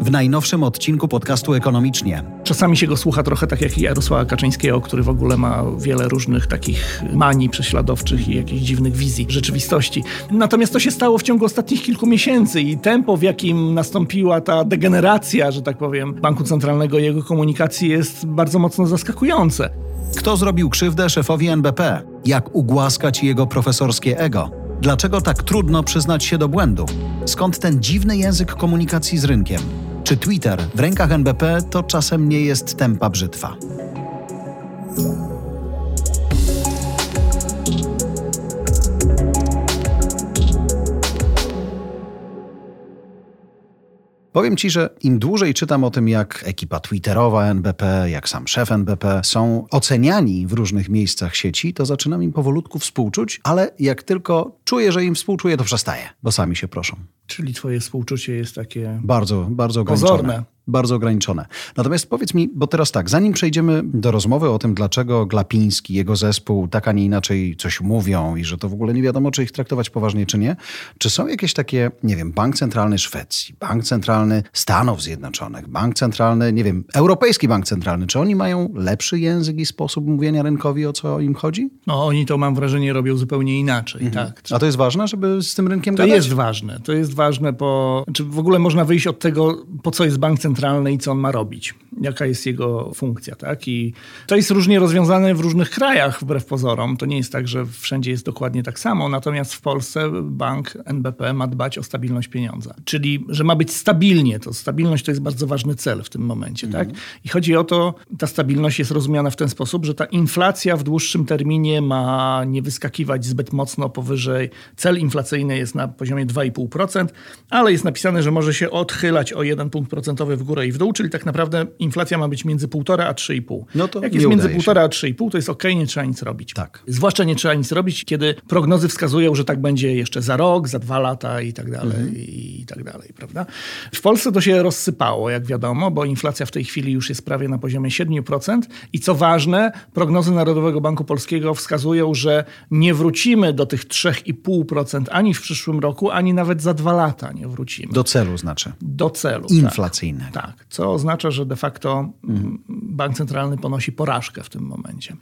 w najnowszym odcinku podcastu Ekonomicznie. Czasami się go słucha trochę tak jak Jarosława Kaczyńskiego, który w ogóle ma wiele różnych takich manii prześladowczych i jakichś dziwnych wizji rzeczywistości. Natomiast to się stało w ciągu ostatnich kilku miesięcy i tempo, w jakim nastąpiła ta degeneracja, że tak powiem, Banku Centralnego i jego komunikacji jest bardzo mocno zaskakujące. Kto zrobił krzywdę szefowi NBP? Jak ugłaskać jego profesorskie ego? Dlaczego tak trudno przyznać się do błędu? Skąd ten dziwny język komunikacji z rynkiem? Czy Twitter w rękach NBP to czasem nie jest tempa brzytwa? Powiem Ci, że im dłużej czytam o tym, jak ekipa Twitterowa NBP, jak sam szef NBP są oceniani w różnych miejscach sieci, to zaczynam im powolutku współczuć, ale jak tylko czuję, że im współczuję, to przestaję, bo sami się proszą. Czyli twoje współczucie jest takie... Bardzo, bardzo ograniczone. Pozorne bardzo ograniczone. Natomiast powiedz mi, bo teraz tak, zanim przejdziemy do rozmowy o tym, dlaczego Glapiński, jego zespół tak, a nie inaczej coś mówią i że to w ogóle nie wiadomo, czy ich traktować poważnie, czy nie, czy są jakieś takie, nie wiem, Bank Centralny Szwecji, Bank Centralny Stanów Zjednoczonych, Bank Centralny, nie wiem, Europejski Bank Centralny, czy oni mają lepszy język i sposób mówienia rynkowi, o co im chodzi? No oni to, mam wrażenie, robią zupełnie inaczej, mhm. tak. A to jest ważne, żeby z tym rynkiem to gadać? To jest ważne, to jest ważne, bo czy w ogóle można wyjść od tego, po co jest Bank Centralny i co on ma robić, jaka jest jego funkcja. Tak? I to jest różnie rozwiązane w różnych krajach, wbrew pozorom. To nie jest tak, że wszędzie jest dokładnie tak samo, natomiast w Polsce bank NBP ma dbać o stabilność pieniądza. Czyli, że ma być stabilnie. To stabilność to jest bardzo ważny cel w tym momencie. Tak? Mhm. I chodzi o to, ta stabilność jest rozumiana w ten sposób, że ta inflacja w dłuższym terminie ma nie wyskakiwać zbyt mocno powyżej. Cel inflacyjny jest na poziomie 2,5%, ale jest napisane, że może się odchylać o 1 punkt procentowy w górę i w dół, czyli tak naprawdę inflacja ma być między 1,5 a 3,5. No to Jak jest między 1,5 a 3,5, to jest ok, nie trzeba nic robić. Tak. Zwłaszcza nie trzeba nic robić, kiedy prognozy wskazują, że tak będzie jeszcze za rok, za dwa lata i tak dalej, mhm. i tak dalej, prawda? W Polsce to się rozsypało, jak wiadomo, bo inflacja w tej chwili już jest prawie na poziomie 7% i co ważne, prognozy Narodowego Banku Polskiego wskazują, że nie wrócimy do tych 3,5% ani w przyszłym roku, ani nawet za dwa lata nie wrócimy. Do celu znaczy? Do celu, Inflacyjnego. Tak, tak co oznacza, że de facto mhm. bank centralny ponosi porażkę w tym momencie.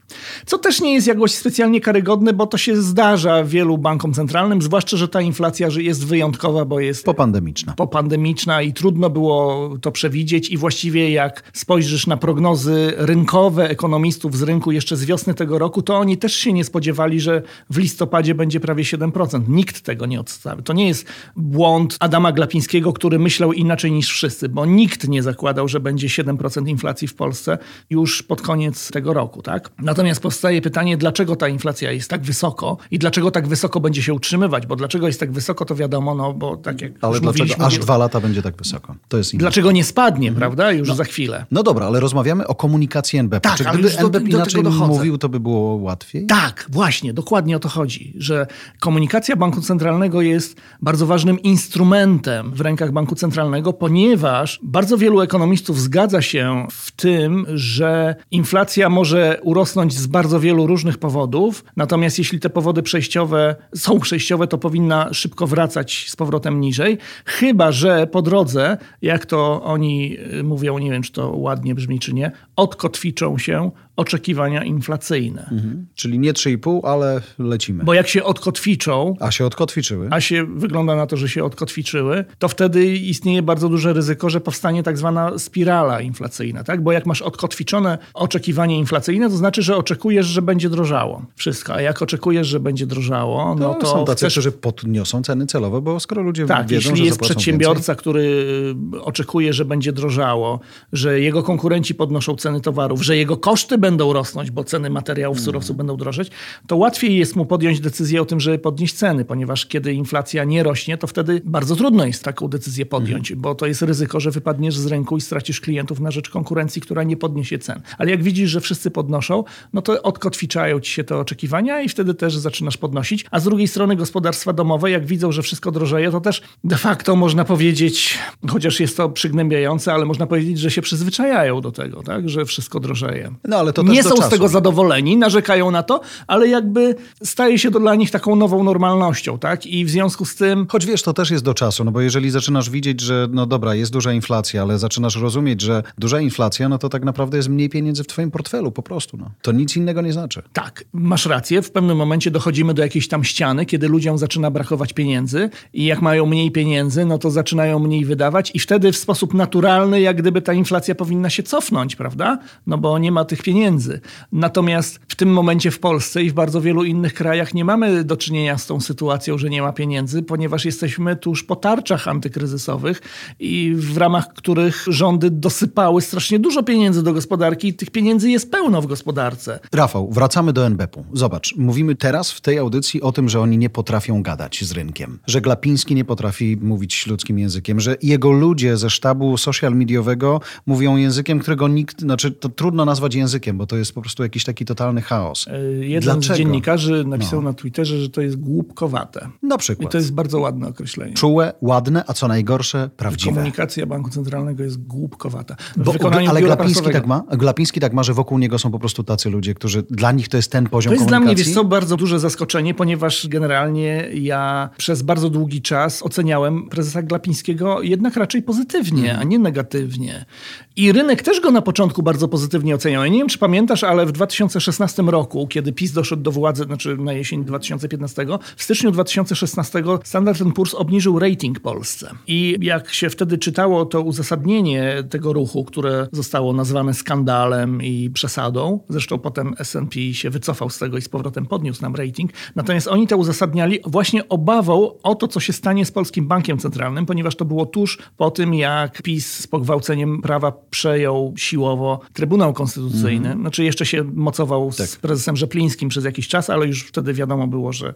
Co też nie jest jakoś specjalnie karygodne, bo to się zdarza wielu bankom centralnym, zwłaszcza, że ta inflacja jest wyjątkowa, bo jest popandemiczna. popandemiczna i trudno było to przewidzieć i właściwie jak spojrzysz na prognozy rynkowe ekonomistów z rynku jeszcze z wiosny tego roku, to oni też się nie spodziewali, że w listopadzie będzie prawie 7%. Nikt tego nie odstawił. To nie jest błąd Adama Glapińskiego, który myślał inaczej niż wszyscy, bo nikt nie zakładał że będzie 7% inflacji w Polsce już pod koniec tego roku. Tak? Natomiast powstaje pytanie, dlaczego ta inflacja jest tak wysoko i dlaczego tak wysoko będzie się utrzymywać, bo dlaczego jest tak wysoko, to wiadomo, no bo tak jak Ale dlaczego aż dwa lata będzie tak wysoko? To jest. Dlaczego nie spadnie, mhm. prawda? Już no. za chwilę. No dobra, ale rozmawiamy o komunikacji NBP. Tak, Czy gdyby do, NBP inaczej mówił, to by było łatwiej? Tak, właśnie, dokładnie o to chodzi, że komunikacja Banku Centralnego jest bardzo ważnym instrumentem w rękach Banku Centralnego, ponieważ bardzo wielu ekonomistów ekonomistów zgadza się w tym, że inflacja może urosnąć z bardzo wielu różnych powodów, natomiast jeśli te powody przejściowe są przejściowe, to powinna szybko wracać z powrotem niżej, chyba że po drodze, jak to oni mówią, nie wiem czy to ładnie brzmi czy nie, odkotwiczą się oczekiwania inflacyjne. Mhm. Czyli nie 3,5, ale lecimy. Bo jak się odkotwiczą... A się odkotwiczyły. A się wygląda na to, że się odkotwiczyły, to wtedy istnieje bardzo duże ryzyko, że powstanie tak zwana spirala inflacyjna. Tak? Bo jak masz odkotwiczone oczekiwanie inflacyjne, to znaczy, że oczekujesz, że będzie drożało wszystko. A jak oczekujesz, że będzie drożało, no to... Są tacy, chcesz... którzy podniosą ceny celowe, bo skoro ludzie tak, wiedzą, jeśli że jest przedsiębiorca, więcej... który oczekuje, że będzie drożało, że jego konkurenci podnoszą ceny towarów, że jego koszty będą rosnąć, bo ceny materiałów, surowców będą drożeć, to łatwiej jest mu podjąć decyzję o tym, żeby podnieść ceny, ponieważ kiedy inflacja nie rośnie, to wtedy bardzo trudno jest taką decyzję podjąć, mhm. bo to jest ryzyko, że wypadniesz z rynku i stracisz klientów na rzecz konkurencji, która nie podniesie cen. Ale jak widzisz, że wszyscy podnoszą, no to odkotwiczają ci się te oczekiwania i wtedy też zaczynasz podnosić. A z drugiej strony gospodarstwa domowe, jak widzą, że wszystko drożeje, to też de facto można powiedzieć, chociaż jest to przygnębiające, ale można powiedzieć, że się przyzwyczajają do tego, tak? że wszystko drożeje. No ale to nie są z tego zadowoleni, narzekają na to, ale jakby staje się to dla nich taką nową normalnością, tak? I w związku z tym Choć wiesz, to też jest do czasu, no bo jeżeli zaczynasz widzieć, że no dobra, jest duża inflacja, ale zaczynasz rozumieć, że duża inflacja, no to tak naprawdę jest mniej pieniędzy w twoim portfelu po prostu, no. To nic innego nie znaczy. Tak, masz rację. W pewnym momencie dochodzimy do jakiejś tam ściany, kiedy ludziom zaczyna brakować pieniędzy i jak mają mniej pieniędzy, no to zaczynają mniej wydawać i wtedy w sposób naturalny, jak gdyby ta inflacja powinna się cofnąć, prawda? No bo nie ma tych pieniędzy. Natomiast w tym momencie w Polsce i w bardzo wielu innych krajach nie mamy do czynienia z tą sytuacją, że nie ma pieniędzy, ponieważ jesteśmy tuż po tarczach antykryzysowych i w ramach których rządy dosypały strasznie dużo pieniędzy do gospodarki i tych pieniędzy jest pełno w gospodarce. Rafał, wracamy do NBP-u. Zobacz, mówimy teraz w tej audycji o tym, że oni nie potrafią gadać z rynkiem, że Glapiński nie potrafi mówić ludzkim językiem, że jego ludzie ze sztabu social mediowego mówią językiem, którego nikt, znaczy to trudno nazwać językiem, bo to jest po prostu jakiś taki totalny chaos. Y, Jeden Dlaczego? z dziennikarzy napisał na Twitterze, że to jest głupkowate. Na I przykład. to jest bardzo ładne określenie. Czułe, ładne, a co najgorsze, prawdziwe. Komunikacja Banku Centralnego jest głupkowata. Bo, ale Glapiński tak ma? Glapiński tak ma, że wokół niego są po prostu tacy ludzie, którzy dla nich to jest ten poziom To jest dla komunikacji. mnie, wiesz co, bardzo duże zaskoczenie, ponieważ generalnie ja przez bardzo długi czas oceniałem prezesa Glapińskiego jednak raczej pozytywnie, Mhm. a nie negatywnie. I rynek też go na początku bardzo pozytywnie oceniał. Ja nie wiem, czy pamiętasz, ale w 2016 roku, kiedy PiS doszedł do władzy, znaczy na jesień 2015, w styczniu 2016 Standard Poor's obniżył rating Polsce. I jak się wtedy czytało to uzasadnienie tego ruchu, które zostało nazwane skandalem i przesadą, zresztą potem S&P się wycofał z tego i z powrotem podniósł nam rating, natomiast oni to uzasadniali właśnie obawą o to, co się stanie z Polskim Bankiem Centralnym, ponieważ to było tuż po tym, jak PiS z pogwałceniem prawa przejął siłowo Trybunał Konstytucyjny. Znaczy jeszcze się mocował z prezesem Rzeplińskim przez jakiś czas, ale już wtedy wiadomo było, że,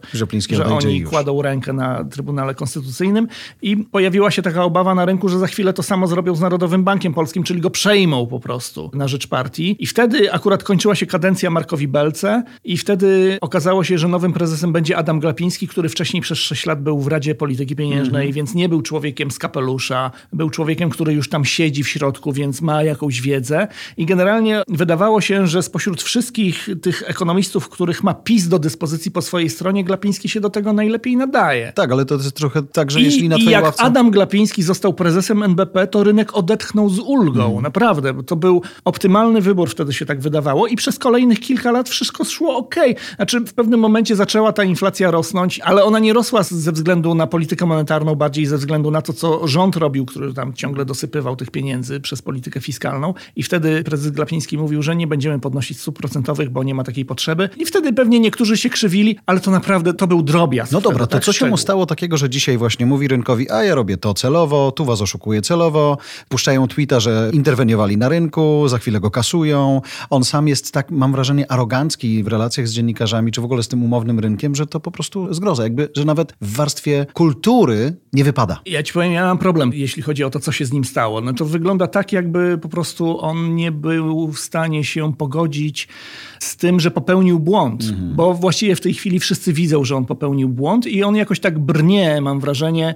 że oni już. kładą rękę na Trybunale Konstytucyjnym i pojawiła się taka obawa na rynku, że za chwilę to samo zrobią z Narodowym Bankiem Polskim, czyli go przejmą po prostu na rzecz partii. I wtedy akurat kończyła się kadencja Markowi Belce i wtedy okazało się, że nowym prezesem będzie Adam Glapiński, który wcześniej przez 6 lat był w Radzie Polityki Pieniężnej, więc nie był człowiekiem z kapelusza, był człowiekiem, który już tam siedzi w środku, więc ma jakąś wiedzę. I generalnie wydawało się, że spośród wszystkich tych ekonomistów, których ma PiS do dyspozycji po swojej stronie, Glapiński się do tego najlepiej nadaje. Tak, ale to jest trochę tak, że I, jeśli na I jak ławce... Adam Glapiński został prezesem NBP, to rynek odetchnął z ulgą. Mhm. Naprawdę. bo To był optymalny wybór, wtedy się tak wydawało. I przez kolejnych kilka lat wszystko szło ok. Znaczy w pewnym momencie zaczęła ta inflacja rosnąć, ale ona nie rosła ze względu na politykę monetarną, bardziej ze względu na to, co rząd robił, który tam ciągle dosypywał tych pieniędzy przez politykę fiskalną. I wtedy prezes Glapiński mówił, że nie będziemy podnosić stóp procentowych, bo nie ma takiej potrzeby. I wtedy pewnie niektórzy się krzywili, ale to naprawdę to był drobiazg. No dobra, to tak? co się mu Szczegół. stało takiego, że dzisiaj właśnie mówi rynkowi, a ja robię to celowo, tu was oszukuję celowo, puszczają tweeta, że interweniowali na rynku, za chwilę go kasują. On sam jest tak, mam wrażenie, arogancki w relacjach z dziennikarzami, czy w ogóle z tym umownym rynkiem, że to po prostu zgroza. Jakby, że nawet w warstwie kultury nie wypada. Ja ci powiem, ja mam problem, jeśli chodzi o to, co się z nim stało. No to wygląda tak, jakby po prostu on nie był w stanie się pogodzić z tym, że popełnił błąd. Bo właściwie w tej chwili wszyscy widzą, że on popełnił błąd i on jakoś tak brnie, mam wrażenie.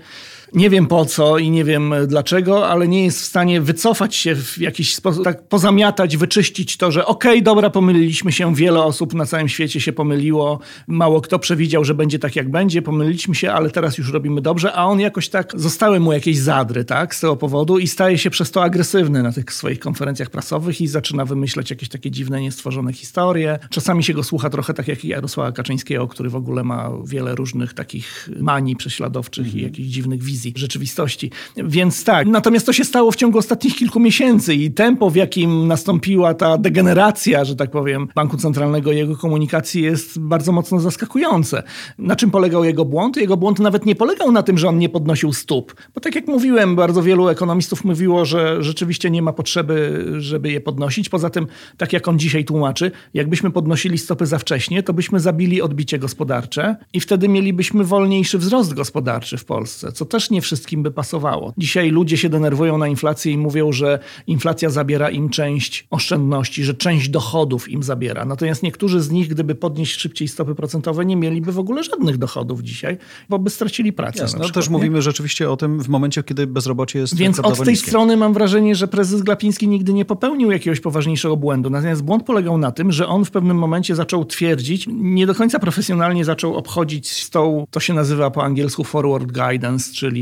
Nie wiem po co i nie wiem dlaczego, ale nie jest w stanie wycofać się w jakiś sposób, tak pozamiatać, wyczyścić to, że okej, dobra, pomyliliśmy się, wiele osób na całym świecie się pomyliło, mało kto przewidział, że będzie tak jak będzie, pomyliliśmy się, ale teraz już robimy dobrze, a on jakoś tak, zostały mu jakieś zadry, tak, z tego powodu i staje się przez to agresywny na tych swoich konferencjach prasowych i zaczyna wymyślać jakieś takie dziwne, niestworzone historie. Czasami się go słucha trochę tak jak Jarosława Kaczyńskiego, który w ogóle ma wiele różnych takich manii prześladowczych i jakichś dziwnych wizji rzeczywistości. Więc tak, natomiast to się stało w ciągu ostatnich kilku miesięcy i tempo, w jakim nastąpiła ta degeneracja, że tak powiem, Banku Centralnego i jego komunikacji jest bardzo mocno zaskakujące. Na czym polegał jego błąd? Jego błąd nawet nie polegał na tym, że on nie podnosił stóp. Bo tak jak mówiłem, bardzo wielu ekonomistów mówiło, że rzeczywiście nie ma potrzeby, żeby je podnosić. Poza tym, tak jak on dzisiaj tłumaczy, jakbyśmy podnosili stopy za wcześnie, to byśmy zabili odbicie gospodarcze i wtedy mielibyśmy wolniejszy wzrost gospodarczy w Polsce, co też nie wszystkim by pasowało. Dzisiaj ludzie się denerwują na inflację i mówią, że inflacja zabiera im część oszczędności, że część dochodów im zabiera. Natomiast niektórzy z nich, gdyby podnieść szybciej stopy procentowe, nie mieliby w ogóle żadnych dochodów dzisiaj, bo by stracili pracę. Jasne, przykład, też nie? mówimy rzeczywiście o tym w momencie, kiedy bezrobocie jest Więc od tej niskie. strony mam wrażenie, że prezes Glapiński nigdy nie popełnił jakiegoś poważniejszego błędu. Natomiast błąd polegał na tym, że on w pewnym momencie zaczął twierdzić, nie do końca profesjonalnie zaczął obchodzić stoł, to się nazywa po angielsku forward guidance, czyli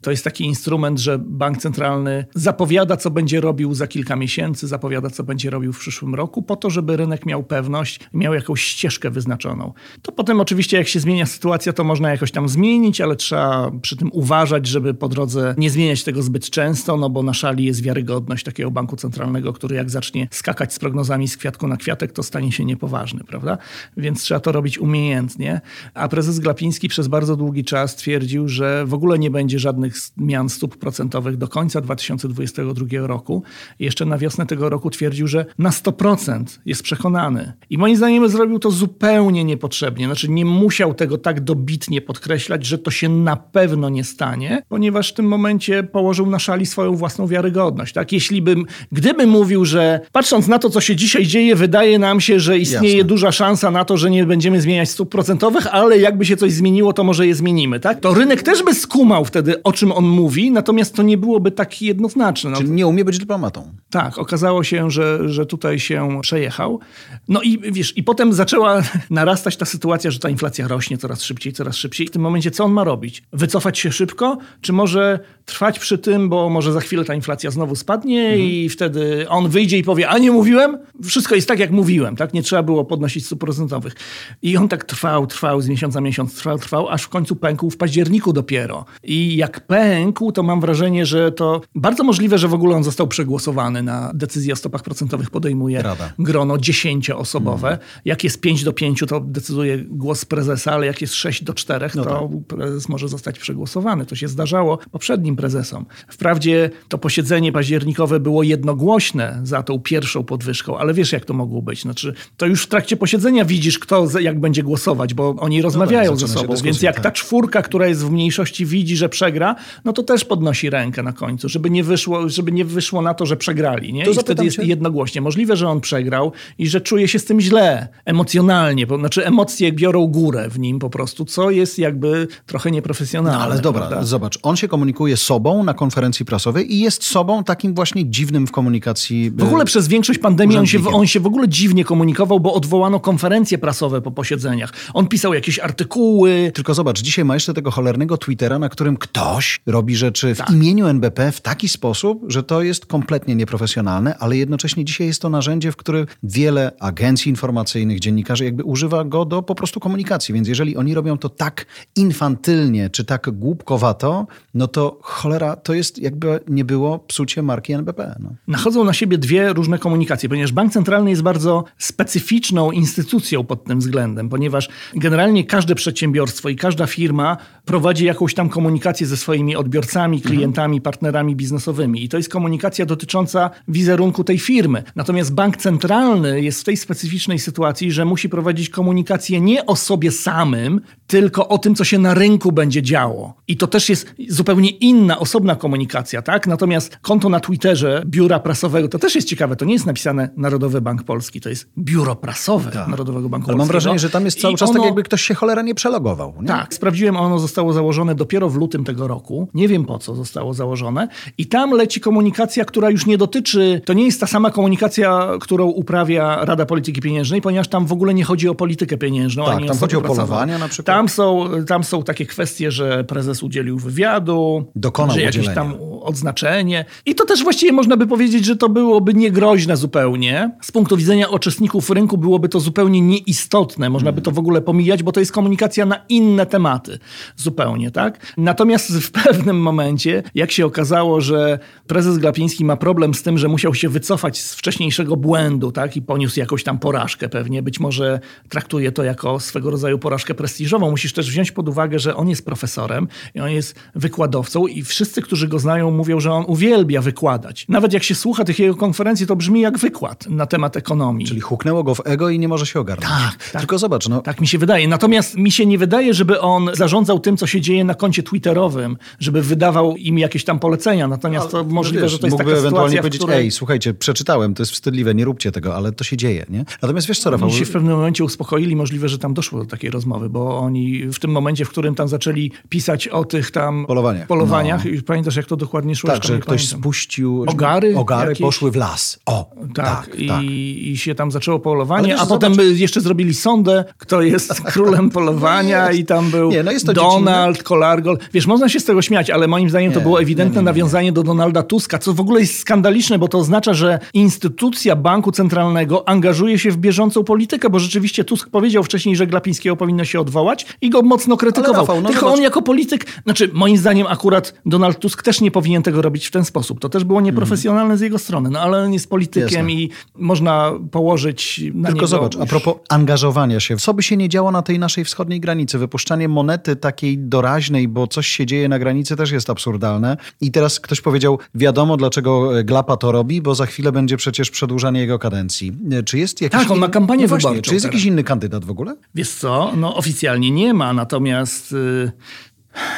to jest taki instrument, że bank centralny zapowiada, co będzie robił za kilka miesięcy, zapowiada, co będzie robił w przyszłym roku, po to, żeby rynek miał pewność, miał jakąś ścieżkę wyznaczoną. To potem oczywiście, jak się zmienia sytuacja, to można jakoś tam zmienić, ale trzeba przy tym uważać, żeby po drodze nie zmieniać tego zbyt często, no bo na szali jest wiarygodność takiego banku centralnego, który jak zacznie skakać z prognozami z kwiatku na kwiatek, to stanie się niepoważny, prawda? Więc trzeba to robić umiejętnie. A prezes Glapiński przez bardzo długi czas twierdził, że w ogóle nie będzie żadnych zmian stóp procentowych do końca 2022 roku. Jeszcze na wiosnę tego roku twierdził, że na 100% jest przekonany. I moim zdaniem zrobił to zupełnie niepotrzebnie. Znaczy nie musiał tego tak dobitnie podkreślać, że to się na pewno nie stanie, ponieważ w tym momencie położył na szali swoją własną wiarygodność. Tak? Jeśli bym, gdyby mówił, że patrząc na to, co się dzisiaj dzieje, wydaje nam się, że istnieje Jasne. duża szansa na to, że nie będziemy zmieniać stóp procentowych, ale jakby się coś zmieniło, to może je zmienimy. Tak? To rynek też by skumał wtedy, o czym on mówi, natomiast to nie byłoby tak jednoznaczne. No, Czyli nie umie być dyplomatą. Tak, okazało się, że, że tutaj się przejechał. No i wiesz, i potem zaczęła narastać ta sytuacja, że ta inflacja rośnie coraz szybciej, coraz szybciej. W tym momencie co on ma robić? Wycofać się szybko, czy może trwać przy tym, bo może za chwilę ta inflacja znowu spadnie mhm. i wtedy on wyjdzie i powie, a nie mówiłem? Wszystko jest tak, jak mówiłem, tak? Nie trzeba było podnosić stóp procentowych. I on tak trwał, trwał, z miesiąca miesiąc trwał, trwał, aż w końcu pękł w październiku dopiero. I jak pękł, to mam wrażenie, że to bardzo możliwe, że w ogóle on został przegłosowany na decyzję o stopach procentowych podejmuje Rada. grono dziesięcioosobowe. Mhm. Jak jest 5 do 5, to decyduje głos prezesa, ale jak jest 6 do 4, no to tak. prezes może zostać przegłosowany. To się zdarzało poprzednim prezesom. Wprawdzie to posiedzenie październikowe było jednogłośne za tą pierwszą podwyżką, ale wiesz, jak to mogło być. Znaczy, to już w trakcie posiedzenia widzisz, kto jak będzie głosować, bo oni rozmawiają no tak, ze sobą. Więc jak tak. ta czwórka, która jest w mniejszości, widzi, że przegra, no to też podnosi rękę na końcu, żeby nie wyszło, żeby nie wyszło na to, że przegrali. Nie? To I wtedy jest jednogłośnie. Możliwe, że on przegrał i że czuje się z tym źle, emocjonalnie. Bo, znaczy emocje biorą górę w nim po prostu, co jest jakby trochę nieprofesjonalne. No, ale dobra, prawda? zobacz, on się komunikuje sobą na konferencji prasowej i jest sobą takim właśnie dziwnym w komunikacji. W ogóle przez większość pandemii on się, on się w ogóle dziwnie komunikował, bo odwołano konferencje prasowe po posiedzeniach. On pisał jakieś artykuły. Tylko zobacz, dzisiaj ma jeszcze tego cholernego Twittera, na którym ktoś robi rzeczy w tak. imieniu NBP w taki sposób, że to jest kompletnie nieprofesjonalne, ale jednocześnie dzisiaj jest to narzędzie, w którym wiele agencji informacyjnych, dziennikarzy jakby używa go do po prostu komunikacji. Więc jeżeli oni robią to tak infantylnie, czy tak głupkowato, no to cholera, to jest jakby nie było psucie marki NBP. No. Nachodzą na siebie dwie różne komunikacje, ponieważ bank centralny jest bardzo specyficzną instytucją pod tym względem, ponieważ generalnie każde przedsiębiorstwo i każda firma prowadzi jakąś tam komunikację ze swoimi odbiorcami, mhm. klientami, mhm. partnerami biznesowymi. I to jest komunikacja dotycząca wizerunku tej firmy. Natomiast bank centralny jest w tej specyficznej sytuacji, że musi prowadzić komunikację nie o sobie samym, tylko o tym, co się na rynku będzie działo. I to też jest zupełnie inna, osobna komunikacja, tak? Natomiast konto na Twitterze biura prasowego, to też jest ciekawe, to nie jest napisane Narodowy Bank Polski, to jest biuro prasowe tak. Narodowego Banku Ale Polskiego. mam wrażenie, że tam jest cały I czas tak, ono... tak, jakby ktoś się cholera nie przelogował. Nie? Tak, sprawdziłem, ono zostało założone dopiero w lutym tego roku. Nie wiem po co zostało założone. I tam leci komunikacja, która już nie dotyczy, to nie jest ta sama komunikacja, którą uprawia Rada Polityki Pieniężnej, ponieważ tam w ogóle nie chodzi o politykę pieniężną. Tak, tam chodzi o polowania na przykład. Tam są, tam są takie kwestie, że prezes udzielił wywiadu, Dokonał że jakieś tam odznaczenie. I to też właściwie można by powiedzieć, że to byłoby niegroźne zupełnie. Z punktu widzenia uczestników rynku byłoby to zupełnie nieistotne. Można by to w ogóle pomijać, bo to jest komunikacja na inne tematy. Zupełnie, tak? Natomiast w pewnym momencie, jak się okazało, że prezes Glapiński ma problem z tym, że musiał się wycofać z wcześniejszego błędu, tak? I poniósł jakąś tam porażkę pewnie. Być może traktuje to jako swego rodzaju porażkę prestiżową. Musisz też wziąć pod uwagę, że on jest profesorem i on jest wykładowcą i wszyscy, którzy go znają, mówią, że on uwielbia wykładać. Nawet jak się słucha tych jego konferencji, to brzmi jak wykład na temat ekonomii. Czyli huknęło go w ego i nie może się ogarnąć. Tak, tak. Tylko zobacz, no. Tak mi się wydaje. Natomiast mi się nie wydaje, żeby on zarządzał tym, co się dzieje na koncie twitterowym, żeby wydawał im jakieś tam polecenia. Natomiast to no możliwe, wiesz, że to jest taka ewentualnie powiedzieć, której... ej, słuchajcie, przeczytałem, to jest wstydliwe, nie róbcie tego, ale to się dzieje, nie? Natomiast wiesz co, Rafał... Oni się w pewnym momencie uspokoili, możliwe, że tam doszło do takiej rozmowy, bo oni w tym momencie, w którym tam zaczęli pisać o tych tam polowaniach, polowaniach no. i pamiętasz, jak to dokładnie dokładnie szło. Tak, że ktoś pamiętam. spuścił... Ogary Ogary jakieś? poszły w las. O, Tak, tak, i, tak. i się tam zaczęło polowanie, wiesz, a potem zobacz- by jeszcze zrobili sondę, kto jest królem polowania No i tam był Nie, no to Donald, Kolargol. Wiesz, można się z tego śmiać, ale moim zdaniem to Nie, było ewidentne nie. nawiązanie do Donalda Tuska, co w ogóle jest skandaliczne, bo to oznacza, że instytucja banku centralnego angażuje się w bieżącą politykę, bo rzeczywiście Tusk powiedział wcześniej, że Glapińskiego powinno się odwołać i go mocno krytykował. Rafał, no Tylko zobacz- on jako polityk, znaczy moim zdaniem akurat Donald Tusk też nie powinien tego robić w ten sposób. To też było nieprofesjonalne z jego strony, no ale on jest politykiem Jasne. i można położyć na Tylko zobacz, a już- propos angażowania się, co by się nie działo na tej naszej wschodniej granicy? Wypuszczanie monety takiej doraźnej, bo coś się dzieje na granicy też jest absurdalne. I teraz ktoś powiedział, wiadomo dlaczego Glapa to robi, bo za chwilę będzie przecież przedłużanie jego kadencji. Czy jest jakiś... Tak, on ma kampanię no właśnie, Czy jest teraz. jakiś inny kandydat w ogóle? Wiesz co, no oficjalnie nie ma, natomiast y,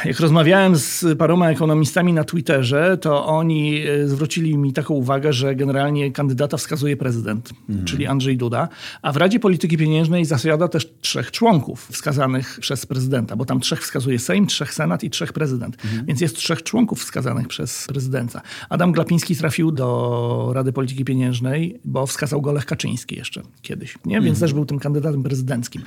jak rozmawiałem z paroma ekonomistami na Twitterze, to oni y, zwrócili mi taką uwagę, że generalnie kandydata wskazuje prezydent, czyli Andrzej Duda, a w Radzie Polityki Pieniężnej zasiada też trzech członków wskazanych przez prezydenta, bo tam trzech wskazuje Sejm, trzech Senat i trzech prezydent. Więc jest trzech członków wskazanych przez prezydenta. Adam Glapiński trafił do Rady Polityki Pieniężnej, bo wskazał go Lech Kaczyński jeszcze kiedyś, nie? więc też był tym kandydatem prezydenckim.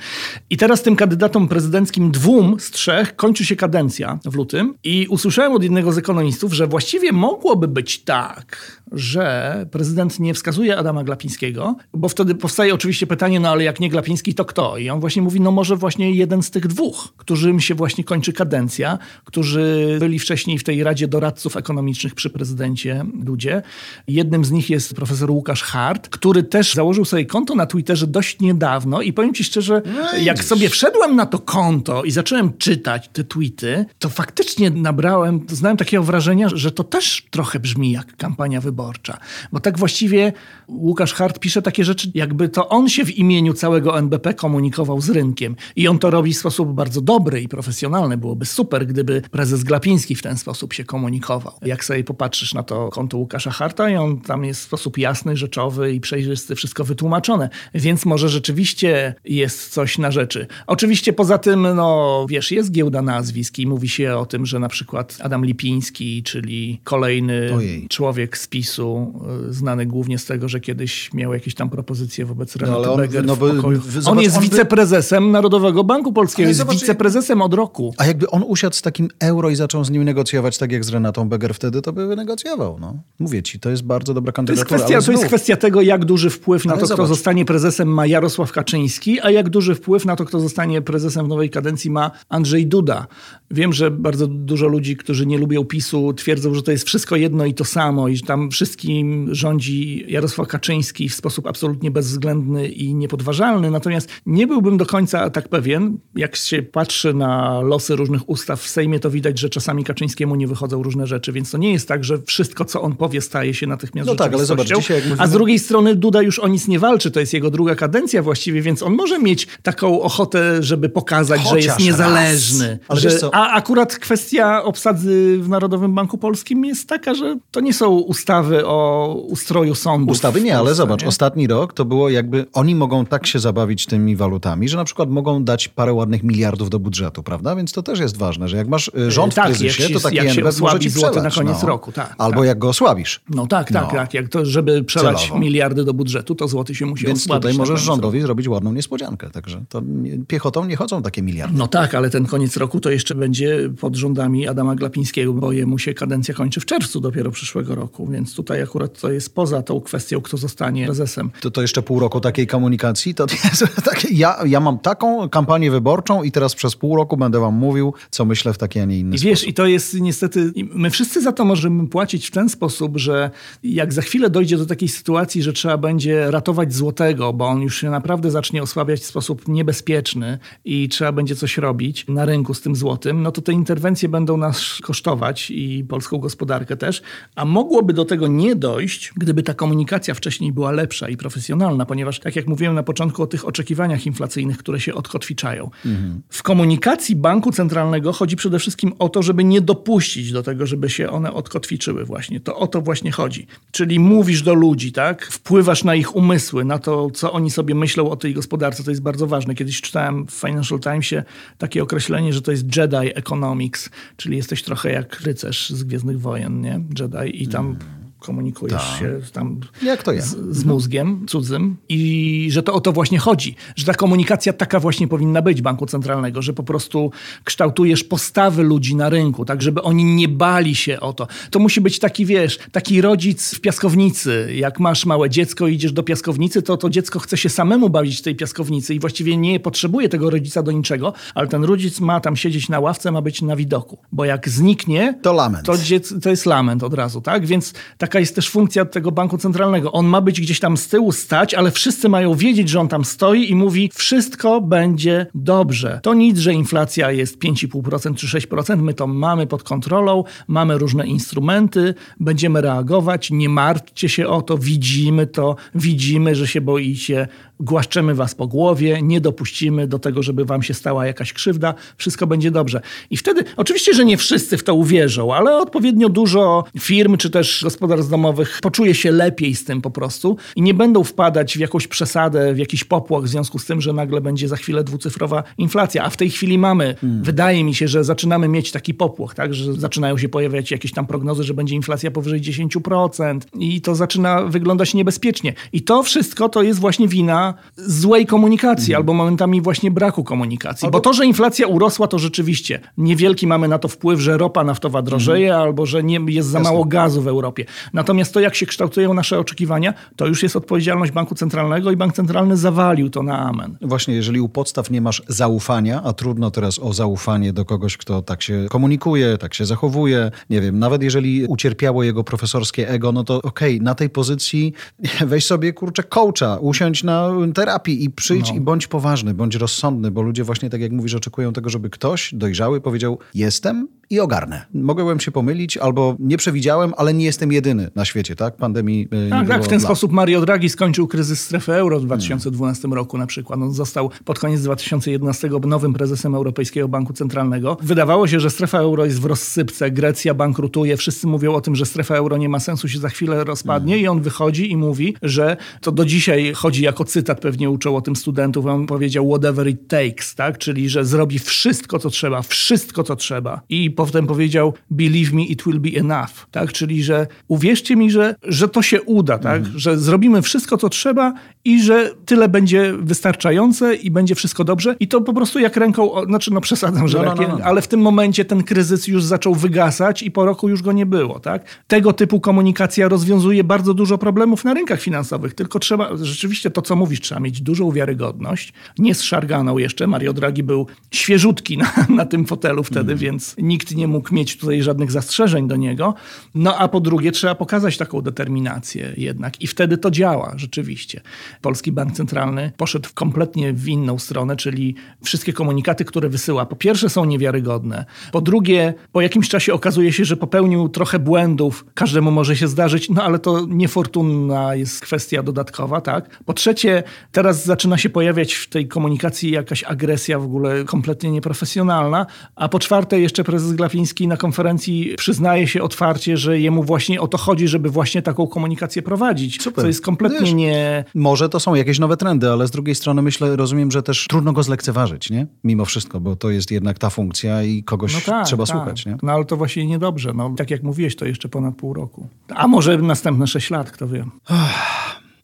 I teraz tym kandydatom prezydenckim dwóm z trzech kończy się kadencja w lutym i usłyszałem od jednego z ekonomistów, że właściwie mogłoby być tak, że prezydent nie wskazuje Adama Glapińskiego, bo wtedy powstaje oczywiście pytanie, no ale jak nie Glapiński, to kto? I on właśnie mówi, no może właśnie jeden z tych dwóch, którym się właśnie kończy kadencja, którzy byli wcześniej w tej Radzie Doradców Ekonomicznych przy prezydencie Dudzie. Jednym z nich jest profesor Łukasz Hart, który też założył sobie konto na Twitterze dość niedawno i powiem ci szczerze, No jak sobie wszedłem na to konto i zacząłem czytać te tweety, to faktycznie nabrałem, znałem takiego wrażenia, że to też trochę brzmi jak kampania wyborcza. Bo tak właściwie Łukasz Hart pisze takie rzeczy, jakby to on się w imieniu całego NBP komunikował z rynkiem. I on to robi w sposób bardzo dobry i profesjonalny. Byłoby super, gdyby prezes Glapiński w ten sposób się komunikował. Jak sobie popatrzysz na to konto Łukasza Harta i on tam jest w sposób jasny, rzeczowy i przejrzysty, wszystko wytłumaczone. Więc może rzeczywiście jest coś na rzeczy. Oczywiście poza tym, no wiesz, jest giełda nazwisk mówi się o tym, że na przykład Adam Lipiński, czyli kolejny Ojej. człowiek z PiSu, y, znany głównie z tego, że kiedyś miał jakieś tam propozycje wobec Renaty ale on- Beger no bo- w- On zobacz, jest on by- wiceprezesem Narodowego Banku Polskiego, Ale jest zobacz, wiceprezesem od roku. A jakby on usiadł z takim euro i zaczął z nim negocjować tak jak z Renatą Beger wtedy, to by wynegocjował. No. Mówię ci, to jest bardzo dobra To jest, kandydatura. kwestia, to jest kwestia tego, jak duży wpływ na Ale to, kto zobacz. zostanie prezesem ma Jarosław Kaczyński, a jak duży wpływ na to, kto zostanie prezesem w nowej kadencji ma Andrzej Duda. Wiem, że bardzo dużo ludzi, którzy nie lubią PiSu, twierdzą, że to jest wszystko jedno i to samo i że tam wszystkim rządzi Jarosław Kaczyński w sposób absolutnie bezwzględny i niepodważalny. Natomiast nie byłbym do końca tak pewien. Jak się patrzy na losy różnych ustaw w Sejmie, to widać, że czasami Kaczyńskiemu nie wychodzą różne rzeczy, więc to nie jest tak, że wszystko, co on powie, staje się natychmiast No tak, ale zobacz, dzisiaj mówimy- A z drugiej strony Duda już o nic nie walczy, to jest jego druga kadencja właściwie, więc on może mieć taką ochotę, żeby pokazać, że jest Chociaż niezależny. raz. Ale Że? A akurat kwestia obsady w Narodowym Banku Polskim jest taka, że to nie są ustawy o ustroju sądu. Ustawy nie, ale zobacz, ostatni rok to było jakby, oni mogą tak się zabawić tymi walutami, że na przykład mogą dać parę ładnych miliardów do budżetu, prawda? Więc to też jest ważne, że jak masz y, rząd tak, w jak kryzysie, się- to taki jak NBP może ci złoty na koniec no. roku, tak, Albo tak. jak go osłabisz. No tak, tak, No. tak. Jak to, żeby przelać Celowo. miliardy do budżetu, to złoty się musi Więc osłabić. tutaj na możesz rządowi zrobić ładną niespodziankę. Także to piechotą nie chodzą takie miliardy. No tak, ale ten koniec roku to jeszcze będzie pod rządami Adama Glapińskiego, bo jemu się kadencja kończy w czerwcu dopiero przyszłego roku, więc tutaj akurat to jest poza tą kwestią, kto zostanie prezesem. To, to jeszcze pół roku takiej komunikacji, to jest takie, ja, ja mam taką kampanię wyborczą i teraz przez pół roku będę wam mówił, co myślę w taki, a nie inny I wiesz, i to jest niestety, my wszyscy za to możemy płacić w ten sposób, że jak za chwilę dojdzie do takiej sytuacji, że trzeba będzie ratować złotego, bo on już się naprawdę zacznie osłabiać w sposób niebezpieczny i trzeba będzie coś robić na rynku z tym złotym, no to te interwencje będą nas kosztować i polską gospodarkę też, a mogłoby do tego nie dojść, gdyby ta komunikacja wcześniej była lepsza i profesjonalna, ponieważ tak jak mówiłem na początku o tych oczekiwaniach inflacyjnych, które się odkotwiczają. W komunikacji banku centralnego chodzi przede wszystkim o to, żeby nie dopuścić do tego, żeby się one odkotwiczyły właśnie. To o to właśnie chodzi. Czyli mówisz do ludzi, tak? Wpływasz na ich umysły, na to, co oni sobie myślą o tej gospodarce. To jest bardzo ważne. Kiedyś czytałem w Financial Timesie takie określenie, że to jest Jedi Jedi Economics, czyli jesteś trochę jak rycerz z Gwiezdnych Wojen, nie? Jedi i tam komunikujesz Tak. się tam Jak to ja. z, z mózgiem cudzym i że to o to właśnie chodzi, że ta komunikacja taka właśnie powinna być Banku Centralnego, że po prostu kształtujesz postawy ludzi na rynku, tak żeby oni nie bali się o to. To musi być taki, wiesz, taki rodzic w piaskownicy. Jak masz małe dziecko i idziesz do piaskownicy, to to dziecko chce się samemu bawić w tej piaskownicy i właściwie nie potrzebuje tego rodzica do niczego, ale ten rodzic ma tam siedzieć na ławce, ma być na widoku, bo jak zniknie, To lament. to, dziec, to jest lament od razu, tak? Więc taka jest też funkcja tego banku centralnego. On ma być gdzieś tam z tyłu stać, ale wszyscy mają wiedzieć, że on tam stoi i mówi: wszystko będzie dobrze. To nic, że inflacja jest 5,5% czy 6%. My to mamy pod kontrolą, mamy różne instrumenty, będziemy reagować. Nie martwcie się o to, widzimy to, widzimy, że się boicie, głaszczemy was po głowie, nie dopuścimy do tego, żeby wam się stała jakaś krzywda, wszystko będzie dobrze. I wtedy, oczywiście, że nie wszyscy w to uwierzą, ale odpowiednio dużo firm czy też gospodarstw domowych poczuje się lepiej z tym po prostu i nie będą wpadać w jakąś przesadę, w jakiś popłoch w związku z tym, że nagle będzie za chwilę dwucyfrowa inflacja. A w tej chwili mamy, wydaje mi się, że zaczynamy mieć taki popłoch, tak, że zaczynają się pojawiać jakieś tam prognozy, że będzie inflacja powyżej 10% i to zaczyna wyglądać niebezpiecznie. I to wszystko to jest właśnie wina złej komunikacji albo momentami właśnie braku komunikacji. Bo to, że inflacja urosła, to rzeczywiście niewielki mamy na to wpływ, że ropa naftowa drożeje albo że nie jest za mało gazu w Europie. Natomiast to, jak się kształtują nasze oczekiwania, to już jest odpowiedzialność Banku Centralnego i Bank Centralny zawalił to na amen. Właśnie, jeżeli u podstaw nie masz zaufania, a trudno teraz o zaufanie do kogoś, kto tak się komunikuje, tak się zachowuje, nie wiem, nawet jeżeli ucierpiało jego profesorskie ego, no to okej, na tej pozycji weź sobie, kurczę, coacha, usiądź na terapii i przyjdź i bądź poważny, bądź rozsądny, bo ludzie właśnie, tak jak mówisz, oczekują tego, żeby ktoś dojrzały powiedział, jestem i ogarnę. Mogłem się pomylić, albo nie przewidziałem, ale nie jestem jedyny na świecie, tak? Pandemii y, nie Tak, tak, w ten dla- sposób Mario Draghi skończył kryzys strefy euro w 2012 roku na przykład. On został pod koniec 2011 nowym prezesem Europejskiego Banku Centralnego. Wydawało się, że strefa euro jest w rozsypce, Grecja bankrutuje, wszyscy mówią o tym, że strefa euro nie ma sensu, się za chwilę rozpadnie i on wychodzi i mówi, że to do dzisiaj chodzi jako cytat, pewnie uczą o tym studentów, on powiedział whatever it takes, tak? czyli że zrobi wszystko, co trzeba, wszystko, co trzeba. I potem powiedział believe me, it will be enough, tak? czyli że uwierzcie mi, że, że to się uda, tak? że zrobimy wszystko, co trzeba i że tyle będzie wystarczające i będzie wszystko dobrze. I to po prostu jak ręką, znaczy no przesadzam, że No, no, no, no. ale w tym momencie ten kryzys już zaczął wygasać i po roku już go nie było. Tak? Tego typu komunikacja rozwiązuje bardzo dużo problemów na rynkach finansowych, tylko trzeba, rzeczywiście to, co mówisz, trzeba mieć dużą wiarygodność, nie zszarganą jeszcze. Mario Draghi był świeżutki na, na tym fotelu wtedy, Mhm. więc nikt nie mógł mieć tutaj żadnych zastrzeżeń do niego. No a po drugie, trzeba pokazać taką determinację jednak i wtedy to działa rzeczywiście. Polski Bank Centralny poszedł kompletnie w inną stronę, czyli wszystkie komunikaty, które wysyła, po pierwsze są niewiarygodne, po drugie, po jakimś czasie okazuje się, że popełnił trochę błędów, każdemu może się zdarzyć, no ale to niefortunna jest kwestia dodatkowa, tak? Po trzecie, teraz zaczyna się pojawiać w tej komunikacji jakaś agresja w ogóle kompletnie nieprofesjonalna, a po czwarte jeszcze prezes Glapiński na konferencji przyznaje się otwarcie, że jemu właśnie o to chodzi, żeby właśnie taką komunikację prowadzić, Super. co jest kompletnie Wiesz, nie... Może to są jakieś nowe trendy, ale z drugiej strony myślę, rozumiem, że też trudno go zlekceważyć, nie? Mimo wszystko, bo to jest jednak ta funkcja i kogoś No tak, trzeba tak. słuchać, nie? No ale to właśnie niedobrze. No, tak jak mówiłeś, to jeszcze ponad pół roku. A może następne sześć lat, kto wie.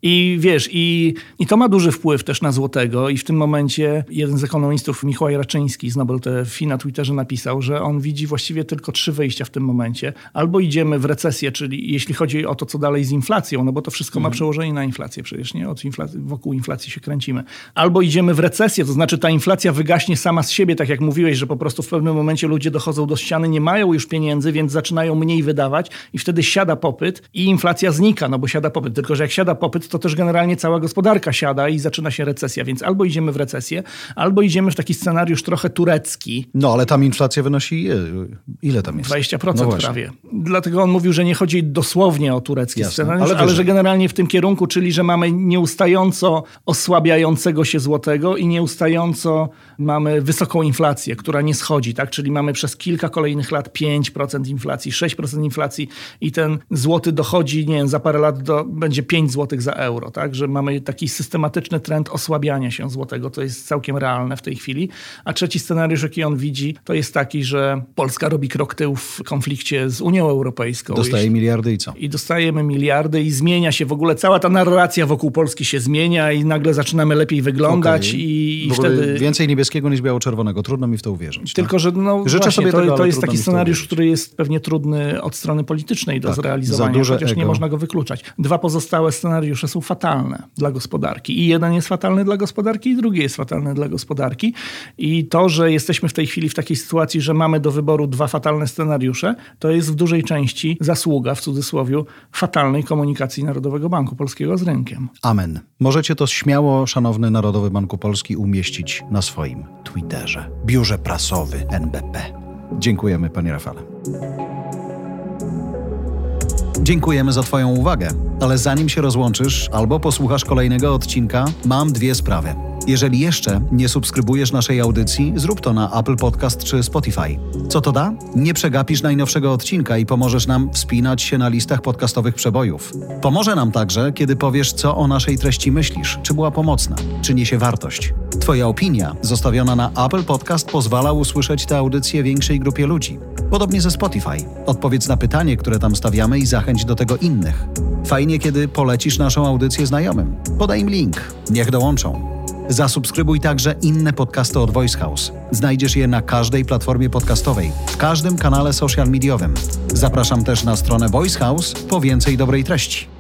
I wiesz, i, i to ma duży wpływ też na złotego i w tym momencie jeden z ekonomistów, Michał Raczyński z Nobel TFI na Twitterze napisał, że on widzi właściwie tylko trzy wyjścia w tym momencie. Albo idziemy w recesję, czyli jeśli chodzi o to, co dalej z inflacją, no bo to wszystko ma przełożenie na inflację przecież, nie? Od inflacji, wokół inflacji się kręcimy. Albo idziemy w recesję, to znaczy ta inflacja wygaśnie sama z siebie, tak jak mówiłeś, że po prostu w pewnym momencie ludzie dochodzą do ściany, nie mają już pieniędzy, więc zaczynają mniej wydawać i wtedy siada popyt i inflacja znika, no bo siada popyt. Tylko, że jak siada popyt, to też generalnie cała gospodarka siada i zaczyna się recesja, więc albo idziemy w recesję, albo idziemy w taki scenariusz trochę turecki, No, ale tam inflacja wynosi... e, Ile tam jest? 20% No prawie. Dlatego on mówił, że nie chodzi dosłownie o turecki Jasne, scenariusz, ale ale, że generalnie w tym kierunku, czyli że mamy nieustająco osłabiającego się złotego i nieustająco mamy wysoką inflację, która nie schodzi, tak? Czyli mamy przez kilka kolejnych lat 5% inflacji, 6% inflacji i ten złoty dochodzi, nie wiem, za parę lat do, będzie 5 złotych za euro, tak? że mamy taki systematyczny trend osłabiania się złotego, to jest całkiem realne w tej chwili. A trzeci scenariusz, jaki on widzi, to jest taki, że Polska robi krok tył w konflikcie z Unią Europejską. Dostaje miliardy i co? I dostajemy miliardy i zmienia się w ogóle cała ta narracja wokół Polski się zmienia i nagle zaczynamy lepiej wyglądać okay. i, i wtedy... Więcej niebieskiego niż biało-czerwonego. Trudno mi w to uwierzyć. Tylko, że no Życzę właśnie, sobie to, tego, to jest taki scenariusz, który jest pewnie trudny od strony politycznej do tak, zrealizowania, chociaż ego. nie można go wykluczać. Dwa pozostałe scenariusze są fatalne dla gospodarki. I jeden jest fatalny dla gospodarki i drugi jest fatalny dla gospodarki. I to, że jesteśmy w tej chwili w takiej sytuacji, że mamy do wyboru dwa fatalne scenariusze, to jest w dużej części zasługa, w cudzysłowie, fatalnej komunikacji Narodowego Banku Polskiego z rynkiem. Amen. Możecie to śmiało, szanowny Narodowy Banku Polski, umieścić na swoim Twitterze, biurze prasowy NBP. Dziękujemy, panie Rafale. Dziękujemy za Twoją uwagę, ale zanim się rozłączysz albo posłuchasz kolejnego odcinka, mam dwie sprawy. Jeżeli jeszcze nie subskrybujesz naszej audycji, zrób to na Apple Podcast czy Spotify. Co to da? Nie przegapisz najnowszego odcinka i pomożesz nam wspinać się na listach podcastowych przebojów. Pomoże nam także, kiedy powiesz, co o naszej treści myślisz, czy była pomocna, czy niesie wartość. Twoja opinia, zostawiona na Apple Podcast, pozwala usłyszeć tę audycję większej grupie ludzi. Podobnie ze Spotify. Odpowiedz na pytanie, które tam stawiamy i zachęć do tego innych. Fajnie, kiedy polecisz naszą audycję znajomym. Podaj im link. Niech dołączą. Zasubskrybuj także inne podcasty od Voice House. Znajdziesz je na każdej platformie podcastowej, w każdym kanale social mediowym. Zapraszam też na stronę Voice House po więcej dobrej treści.